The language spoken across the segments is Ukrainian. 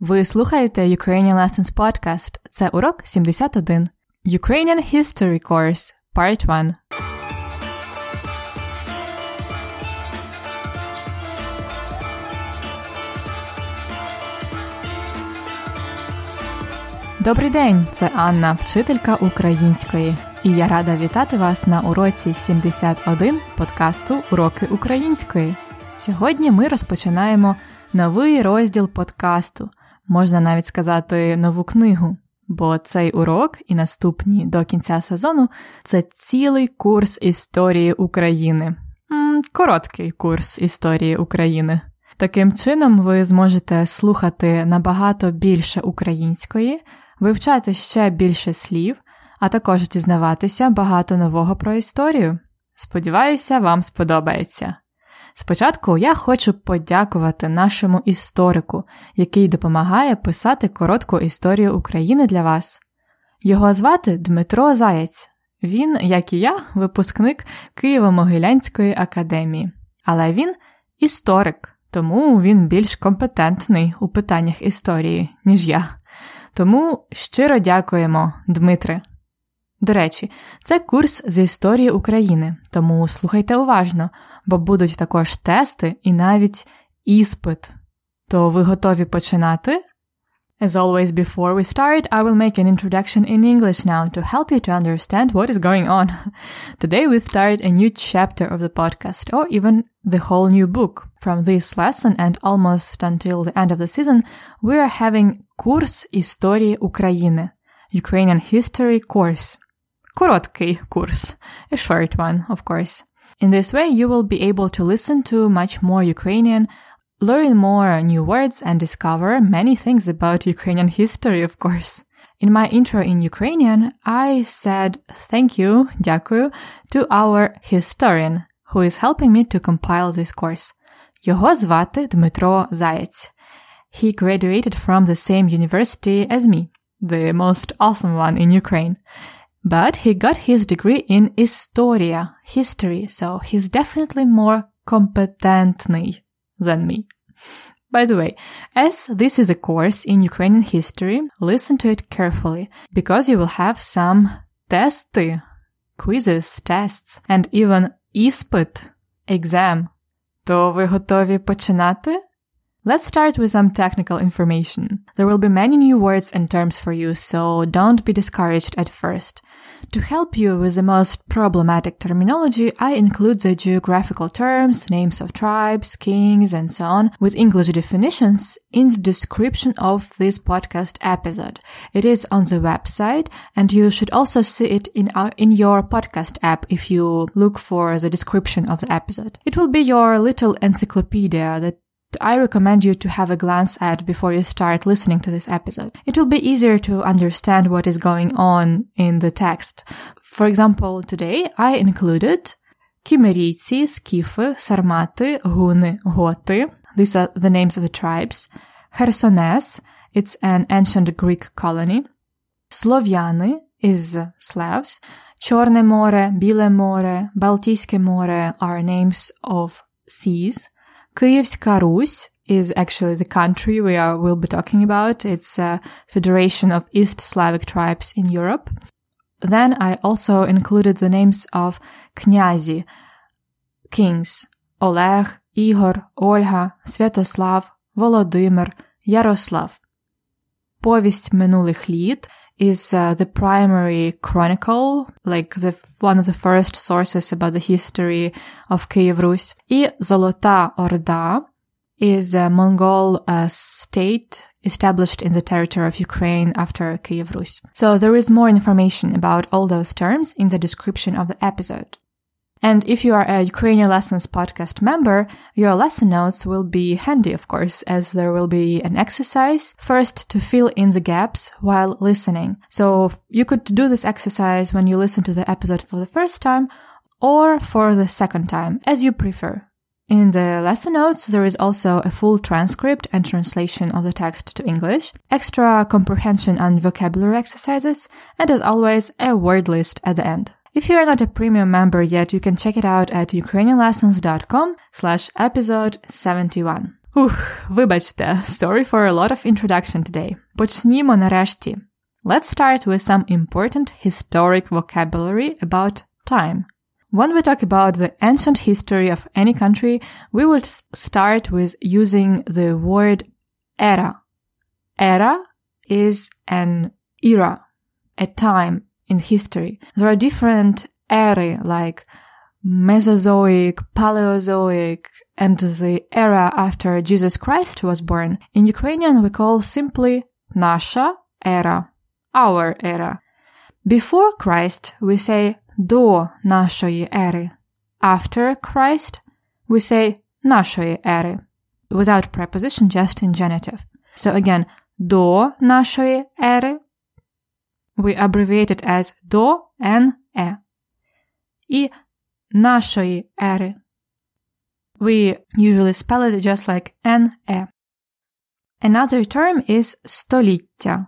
Ви слухаєте Ukrainian Lessons Podcast. Це урок 71. Ukrainian History Course Part 1. Добрий день, це Анна, вчителька української, і я рада вітати вас на уроці 71 подкасту Уроки української. Сьогодні ми розпочинаємо новий розділ подкасту, можна навіть сказати нову книгу, бо цей урок і наступні до кінця сезону це цілий курс історії України. Короткий курс історії України. Таким чином, ви зможете слухати набагато більше української, вивчати ще більше слів, а також дізнаватися багато нового про історію. Сподіваюся, вам сподобається. Спочатку я хочу подякувати нашому історику, який допомагає писати коротку історію України для вас. Його звати Дмитро Заєць. Він, як і я, випускник Києво-Могилянської академії, але він історик, тому він більш компетентний у питаннях історії, ніж я. Тому щиро дякуємо, Дмитре. До речі, це курс з історії України, тому слухайте уважно, бо будуть також тести і навіть іспит. То ви готові починати? As always, before we start, I will make an introduction in English now to help you to understand what is going on. Today we start a new chapter of the podcast, or even the whole new book. From this lesson and almost until the end of the season, we are having Курс історії України, Ukrainian History Course. Короткий курс, a short one, of course. In this way, you will be able to listen to much more Ukrainian, learn more new words, and discover many things about Ukrainian history, of course. In my intro in Ukrainian, I said thank you, дякую, to our historian, who is helping me to compile this course. Його звати Дмитро Заєць. He graduated from the same university as me, the most awesome one in Ukraine. But he got his degree in Historia, history, so he's definitely more competentny than me. By the way, as this is a course in Ukrainian history, listen to it carefully, because you will have some testy, quizzes, tests, and even ispit, exam. То ви готові починати? Let's start with some technical information. There will be many new words and terms for you, so don't be discouraged at first. To help you with the most problematic terminology, I include the geographical terms, names of tribes, kings, and so on with English definitions in the description of this podcast episode. It is on the website and you should also see it in our, in your podcast app if you look for the description of the episode. It will be your little encyclopedia that I recommend you to have a glance at before you start listening to this episode. It will be easier to understand what is going on in the text. For example, today I included Кімерійці, Скіфи, Сармати, Гуни, Готи. These are the names of the tribes. Херсонес, it's an ancient Greek colony. Слов'яни is Slavs. Чорне море, Біле море, Балтійське море are names of seas. Київська Русь is actually the country we are will be talking about. It's a federation of East Slavic tribes in Europe. Then I also included the names of князі, kings, Олег, Ігор, Ольга, Святослав, Володимир, Ярослав. Повість минулих літ is uh, the primary chronicle, like the one of the first sources about the history of Kiev Rus. І Золота Орда is a Mongol uh, state established in the territory of Ukraine after Kiev Rus. So there is more information about all those terms in the description of the episode. And if you are a Ukrainian Lessons podcast member, your lesson notes will be handy, of course, as there will be an exercise first to fill in the gaps while listening. So you could do this exercise when you listen to the episode for the first time or for the second time, as you prefer. In the lesson notes, there is also a full transcript and translation of the text to English, extra comprehension and vocabulary exercises, and as always, a word list at the end. If you are not a premium member yet, you can check it out at ukrainianlessons.com slash episode 71. Ух, вибачте, sorry for a lot of introduction today. Почнімо нарешті. Let's start with some important historic vocabulary about time. When we talk about the ancient history of any country, we will start with using the word era. Era is an era, a time in history. There are different era like Mesozoic, Paleozoic, and the era after Jesus Christ was born. In Ukrainian, we call simply Nasha era, our era. Before Christ, we say до нашої ери. After Christ, we say нашої ери. Without preposition, just in genitive. So again, до нашої ери. We abbreviate it as до and е. І нашої ери. We usually spell it just like N-E. Another term is століття.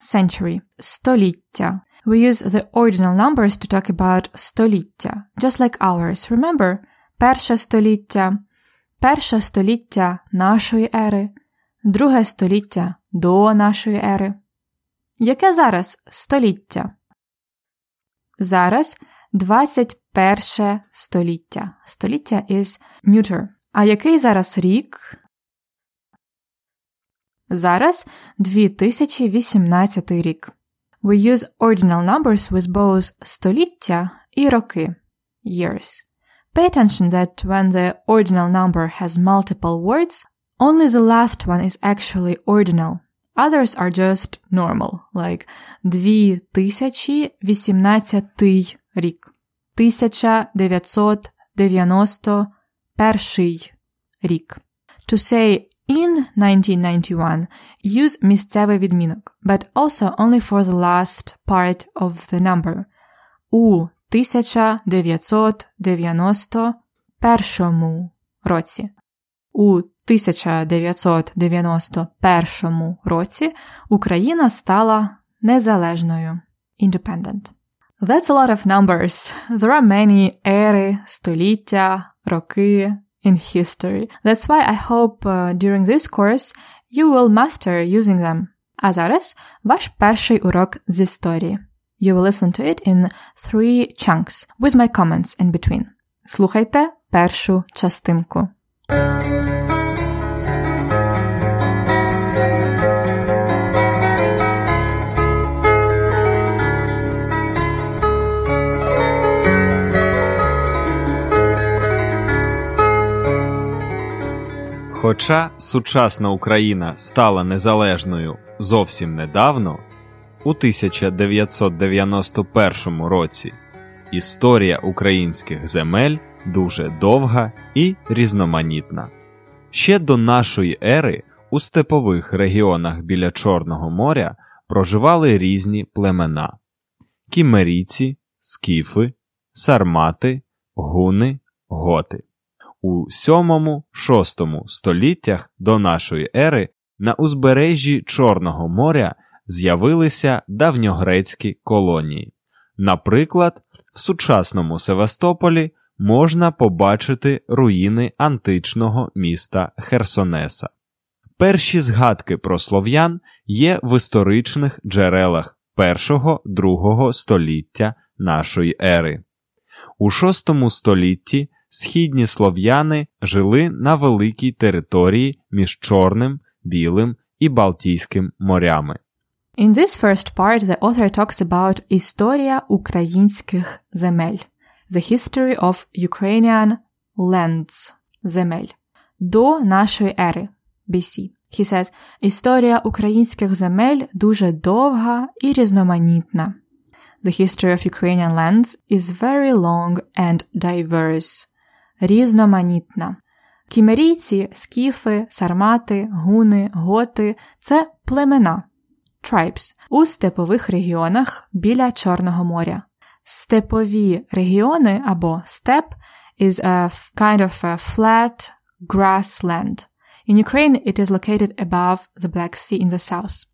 Century. Століття. We use the ordinal numbers to talk about століття, just like ours. Remember? Перше століття, перше століття нашої ери, друге століття до нашої ери. Яке зараз століття? Зараз 21 століття. Століття is neuter. А який зараз рік? Зараз 2018 рік. We use ordinal numbers with both століття і роки years. Pay attention that when the ordinal number has multiple words, only the last one is actually ordinal. Others are just normal, like 2018 рік, 1991 рік. To say in 1991 use місцевий відмінок, but also only for the last part of the number. У 1991 році. У 1991 році Україна стала незалежною. Independent. That's a lot of numbers. There are many ери, століття, роки, in history. That's why I hope uh, during this course you will master using them. А зараз ваш перший урок з історії. You will listen to it in three chunks with my comments in between. Слухайте першу частинку. Хоча сучасна Україна стала незалежною зовсім недавно, у 1991 році історія українських земель дуже довга і різноманітна. Ще до нашої ери у степових регіонах біля Чорного моря проживали різні племена: кімерійці, скіфи, сармати, гуни, готи. У 7-6 століттях до нашої ери на узбережжі Чорного моря з'явилися давньогрецькі колонії. Наприклад, в сучасному Севастополі можна побачити руїни античного міста Херсонеса. Перші згадки про слов'ян є в історичних джерелах 1-2 століття нашої ери. У VI столітті східні слов'яни жили на великій території між Чорним, Білим і Балтійським морями. In this first part, the author talks about Історія українських земель, the history of Ukrainian lands, земель, до нашої ери, BC. He says, Історія українських земель дуже довга і різноманітна. The history of Ukrainian lands is very long and diverse різноманітна. Кімерійці, скіфи, сармати, гуни, готи це племена tribes у степових регіонах біля Чорного моря. Степові регіони або степ is a kind of a flat grassland. In Ukraine it is located above the Black Sea in the south.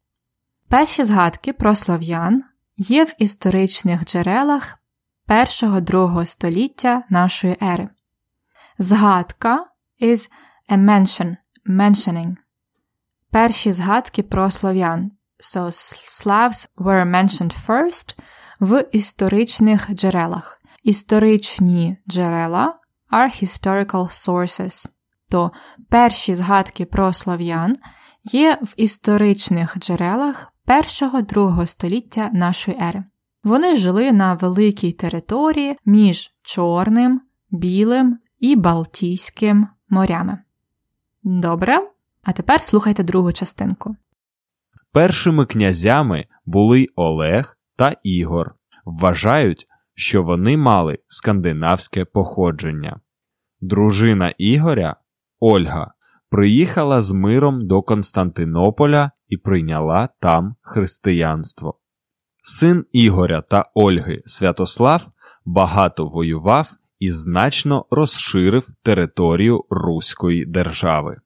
Перші згадки про слов'ян є в історичних джерелах першого другого століття нашої ери. Згадка is a mention, mentioning. Перші згадки про слов'ян. So Slavs were mentioned first в історичних джерелах. Історичні джерела are historical sources. То перші згадки про слов'ян є в історичних джерелах першого-другого століття нашої ери. Вони жили на великій території між Чорним, Білим і Балтійським морями. Добре, а тепер слухайте другу частинку. Першими князями були Олег та Ігор. Вважають, що вони мали скандинавське походження. Дружина Ігоря Ольга приїхала з миром до Константинополя і прийняла там християнство. Син Ігоря та Ольги Святослав багато воював і значно розширив територію Руської держави.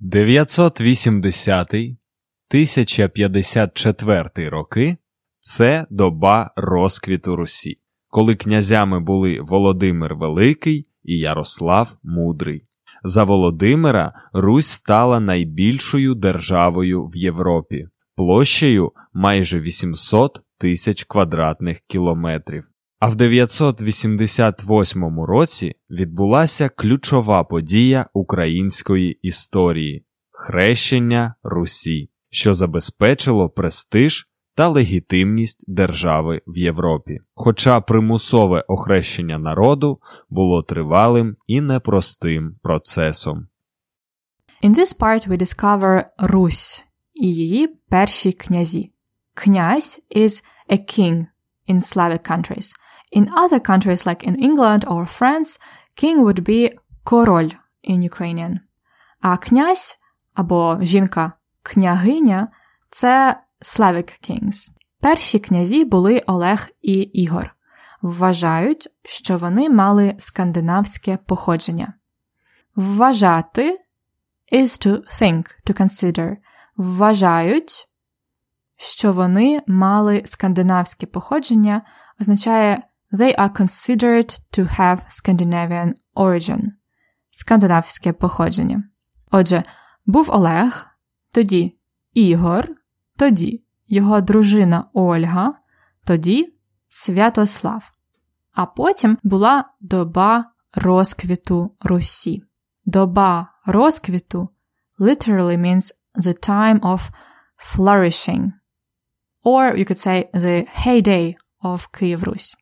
980 1054 роки це доба розквіту Русі, коли князями були Володимир Великий і Ярослав Мудрий. За Володимира Русь стала найбільшою державою в Європі, площею майже 800 тисяч квадратних кілометрів. А в 988 році відбулася ключова подія української історії хрещення Русі, що забезпечило престиж та легітимність держави в Європі. Хоча примусове охрещення народу було тривалим і непростим процесом. In this part we discover Русь і її перші князі. Князь is a king in Slavic countries. In other countries like in England or France, king would be король in Ukrainian. А князь або жінка княгиня це Slavic Kings. Перші князі були Олег і Ігор. Вважають, що вони мали скандинавське походження. Вважати is to think, to consider. Вважають, що вони мали скандинавське походження, означає they are considered to have Scandinavian origin. Скандинавське походження. Отже, був Олег, тоді Ігор, тоді його дружина Ольга, тоді Святослав. А потім була доба розквіту Русі. Доба розквіту literally means the time of flourishing. Or you could say the heyday of Київ Русь.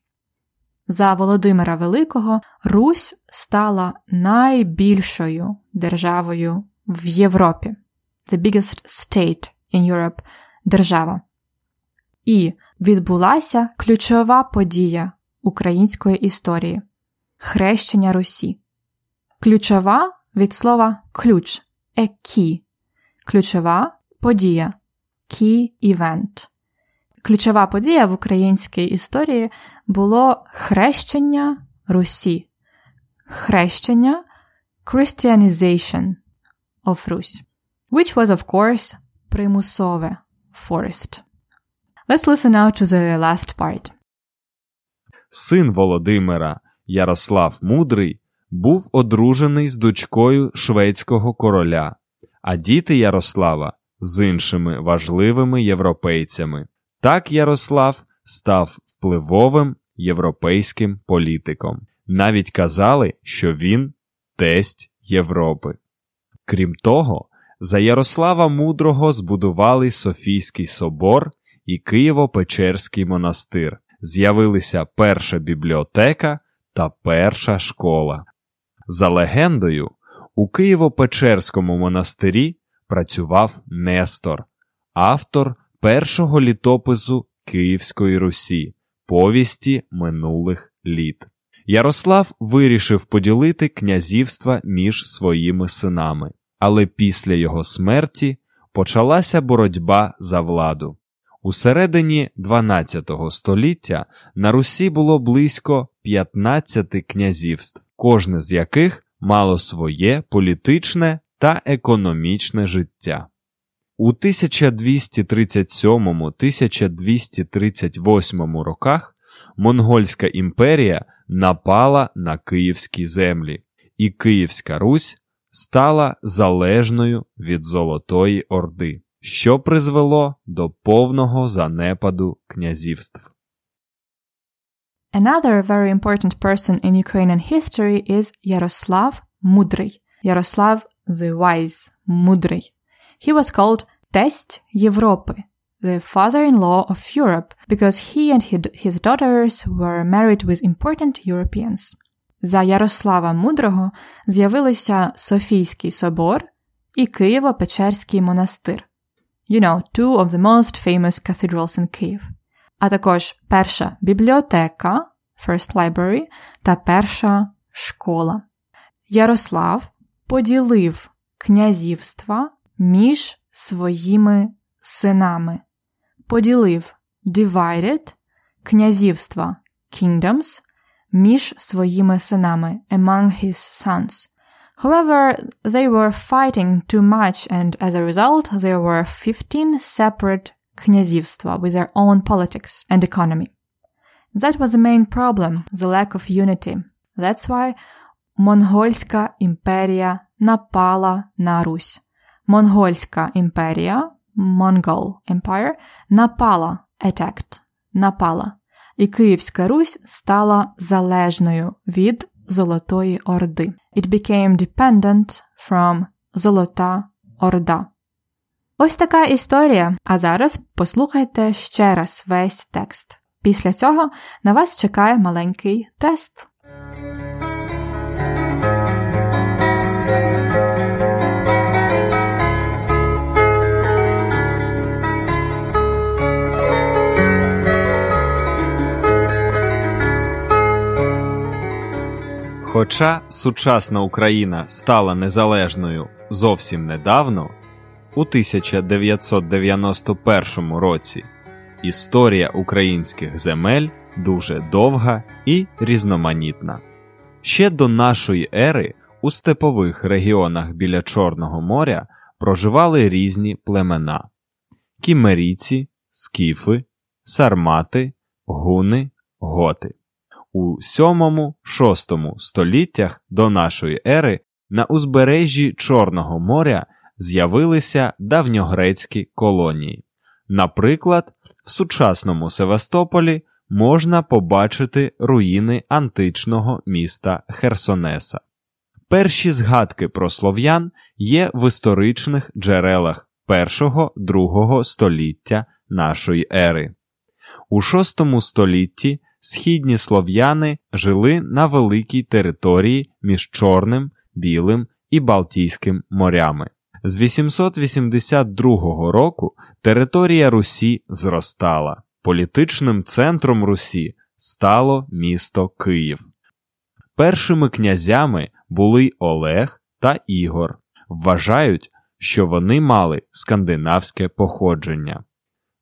За Володимира Великого Русь стала найбільшою державою в Європі. The biggest state in Europe держава. І відбулася ключова подія української історії хрещення Русі. Ключова від слова ключ key. Ключова подія key event. Ключова подія в українській історії було хрещення Русі. Хрещення Christianization of Русь, which was, of course, примусове forced. Let's listen now to the last part. Син Володимира Ярослав Мудрий був одружений з дочкою шведського короля, а діти Ярослава з іншими важливими європейцями. Так Ярослав став впливовим європейським політиком. Навіть казали, що він тесть Європи. Крім того, за Ярослава Мудрого збудували Софійський собор і Києво-Печерський монастир. З'явилися перша бібліотека та перша школа. За легендою, у Києво-Печерському монастирі працював Нестор, автор першого літопису Київської Русі, повісті минулих літ. Ярослав вирішив поділити князівства між своїми синами, але після його смерті почалася боротьба за владу. У середині 12 століття на Русі було близько 15 князівств, кожне з яких мало своє політичне та економічне життя. У 1237-1238 роках Монгольська імперія напала на київські землі, і Київська Русь стала залежною від Золотої Орди, що призвело до повного занепаду князівств. Another very important person in Ukrainian history is Yaroslav Mudry. Yaroslav the Wise, Mudry. He was called Тесть Європи, the father-in-law of Europe, because he and his daughters were married with important Europeans. За Ярослава Мудрого з'явилися Софійський собор і Києво-Печерський монастир. You know, two of the most famous cathedrals in Kyiv. А також перша бібліотека, First Library, та перша школа. Ярослав поділив князівства між своїми синами. Поділив divided князівства kingdoms між своїми синами among his sons. However, they were fighting too much and as a result there were 15 separate князівства with their own politics and economy. That was the main problem, the lack of unity. That's why Монгольська імперія напала на Русь. Монгольська імперія, Mongol Empire, напала, attacked, напала. І Київська Русь стала залежною від Золотої Орди. It became dependent from Золота Орда. Ось така історія. А зараз послухайте ще раз весь текст. Після цього на вас чекає маленький тест. Хоча сучасна Україна стала незалежною зовсім недавно, у 1991 році історія українських земель дуже довга і різноманітна. Ще до нашої ери у степових регіонах біля Чорного моря проживали різні племена: кімерійці, скіфи, сармати, гуни, готи. У 7-6 століттях до нашої ери на узбережжі Чорного моря з'явилися давньогрецькі колонії. Наприклад, в сучасному Севастополі можна побачити руїни античного міста Херсонеса. Перші згадки про слов'ян є в історичних джерелах 1-2 століття нашої ери. У VI столітті східні слов'яни жили на великій території між Чорним, Білим і Балтійським морями. З 882 року територія Русі зростала. Політичним центром Русі стало місто Київ. Першими князями були Олег та Ігор. Вважають, що вони мали скандинавське походження.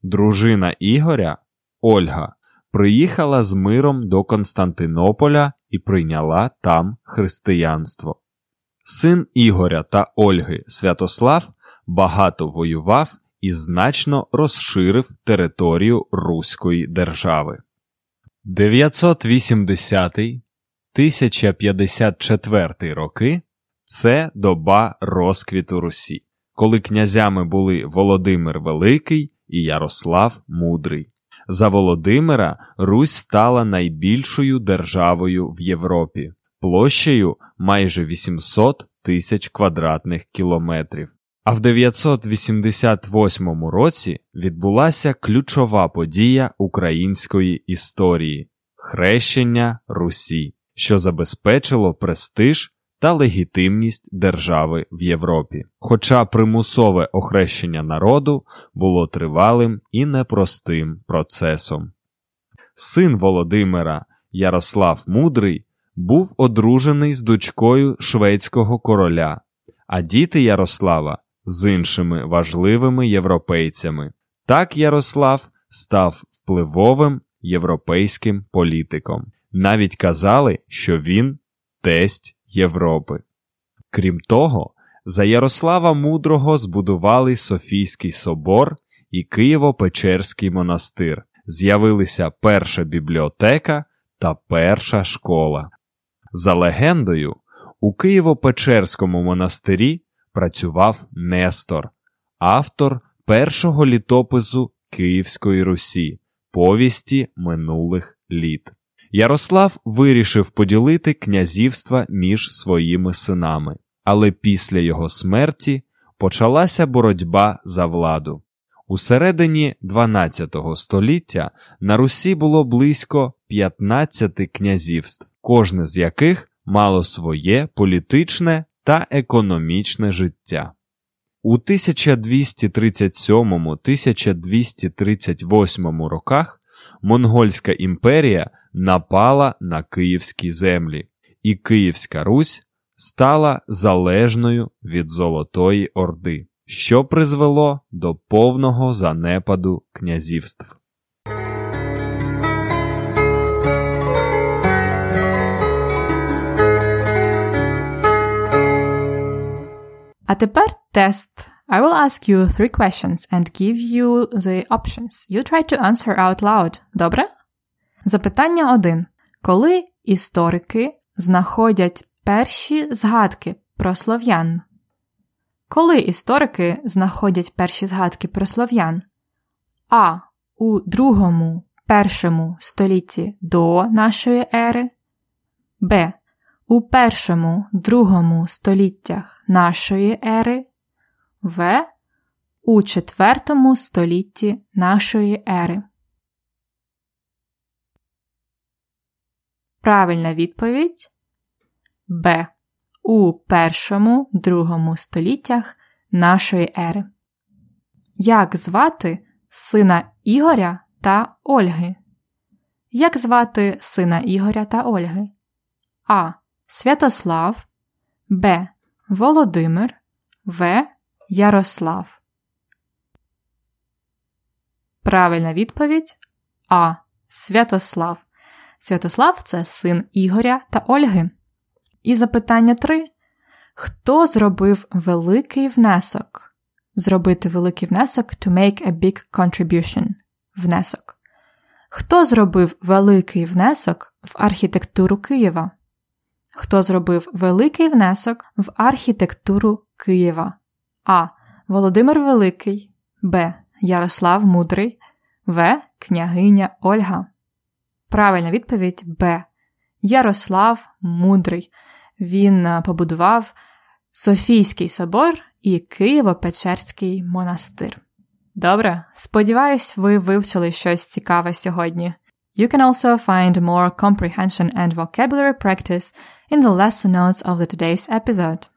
Дружина Ігоря Ольга приїхала з миром до Константинополя і прийняла там християнство. Син Ігоря та Ольги Святослав багато воював і значно розширив територію Руської держави. 980 1054 роки це доба розквіту Русі, коли князями були Володимир Великий і Ярослав Мудрий. За Володимира Русь стала найбільшою державою в Європі, площею майже 800 тисяч квадратних кілометрів. А в 988 році відбулася ключова подія української історії хрещення Русі, що забезпечило престиж та легітимність держави в Європі. Хоча примусове охрещення народу було тривалим і непростим процесом. Син Володимира Ярослав Мудрий був одружений з дочкою шведського короля, а діти Ярослава з іншими важливими європейцями. Так Ярослав став впливовим європейським політиком. Навіть казали, що він тесть Європи. Крім того, за Ярослава Мудрого збудували Софійський собор і Києво-Печерський монастир. З'явилися перша бібліотека та перша школа. За легендою, У Києво-Печерському монастирі працював Нестор, автор першого літопису Київської Русі, повісті минулих літ. Ярослав вирішив поділити князівства між своїми синами, але після його смерті почалася боротьба за владу. У середині 12 століття на Русі було близько 15 князівств, кожне з яких мало своє політичне та економічне життя. У 1237-1238 роках Монгольська імперія напала на київські землі, і Київська Русь стала залежною від Золотої Орди, що призвело до повного занепаду князівств. А тепер тест. I will ask you three questions and give you the options. You try to answer out loud. Добре? Запитання 1. Коли історики знаходять перші згадки про слов'ян? Коли історики знаходять перші згадки про слов'ян? А. У другому першому столітті до нашої ери. Б у першому другому століттях нашої ери, В. У четвертому столітті нашої ери. Правильна відповідь Б. У першому другому століттях нашої ери. Як звати сина Ігоря та Ольги? Як звати сина Ігоря та Ольги? А. Святослав, Б. Володимир, В. Ярослав. Правильна відповідь А. Святослав. Святослав це син Ігоря та Ольги. І запитання 3. Хто зробив великий внесок? Зробити великий внесок to make a big contribution. Внесок. Хто зробив великий внесок в архітектуру Києва? Хто зробив великий внесок в архітектуру Києва? А. Володимир Великий, Б. Ярослав Мудрий, В. Княгиня Ольга. Правильна відповідь Б. Ярослав Мудрий. Він е, побудував Софійський собор і Києво-Печерський монастир. Добре, сподіваюсь, ви вивчили щось цікаве сьогодні. You can also find more comprehension and vocabulary practice in the lesson notes of the today's episode.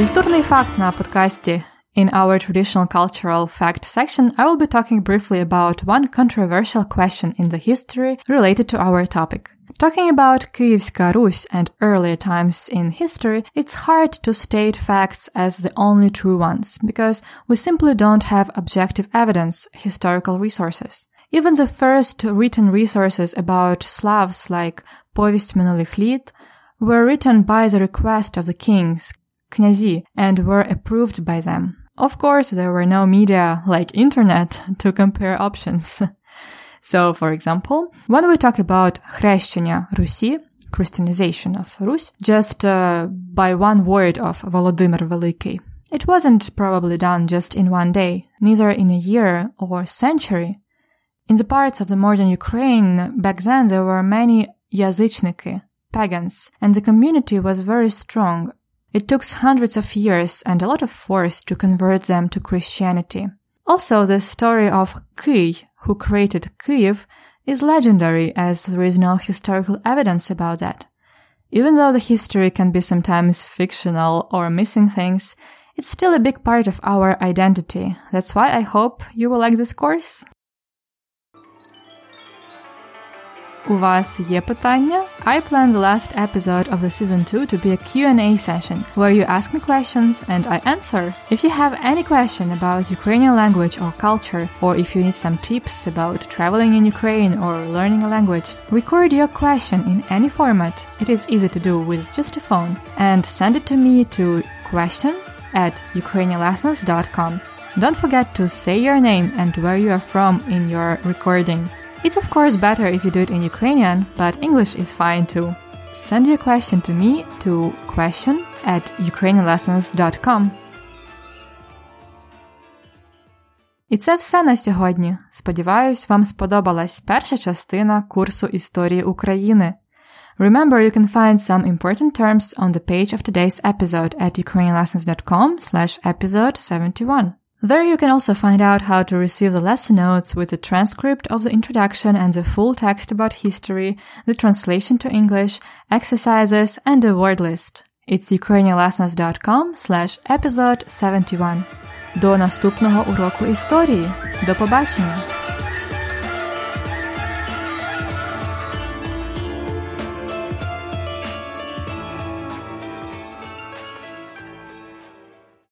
Культурний факт на подкасті. In our traditional cultural fact section, I will be talking briefly about one controversial question in the history related to our topic. Talking about Kievska Rus and earlier times in history, it's hard to state facts as the only true ones, because we simply don't have objective evidence, historical resources. Even the first written resources about Slavs like Povest Minulých Lít were written by the request of the kings, kнязи, and were approved by them. Of course, there were no media like internet to compare options. So, for example, when we talk about хрещення Русі, Christianization of Rus, just uh, by one word of Volodymyr Великий, it wasn't probably done just in one day, neither in a year or century. In the parts of the modern Ukraine, back then there were many язычники, pagans, and the community was very strong. it took hundreds of years and a lot of force to convert them to Christianity. Also, the story of Kiy, who created Kyiv, is legendary as there is no historical evidence about that. Even though the history can be sometimes fictional or missing things, it's still a big part of our identity. That's why I hope you will like this course. У вас є питання? I plan the last episode of the season 2 to be a Q&A session where you ask me questions and I answer. If you have any question about Ukrainian language or culture or if you need some tips about traveling in Ukraine or learning a language, record your question in any format. It is easy to do with just a phone and send it to me to question at ukrainianlessons.com. Don't forget to say your name and where you are from in your recording. It's of course better if you do it in Ukrainian, but English is fine too. Send your question to me to question at ukrainianlessons.com. І це все на сьогодні. Сподіваюсь, вам сподобалась перша частина курсу історії України. Remember, you can find some important terms on the page of today's episode at ukrainianlessons.com slash episode 71. There you can also find out how to receive the lesson notes with the transcript of the introduction and the full text about history, the translation to English, exercises, and the word list. It's ukrainianlessons.com slash episode 71. До наступного уроку історії. До побачення!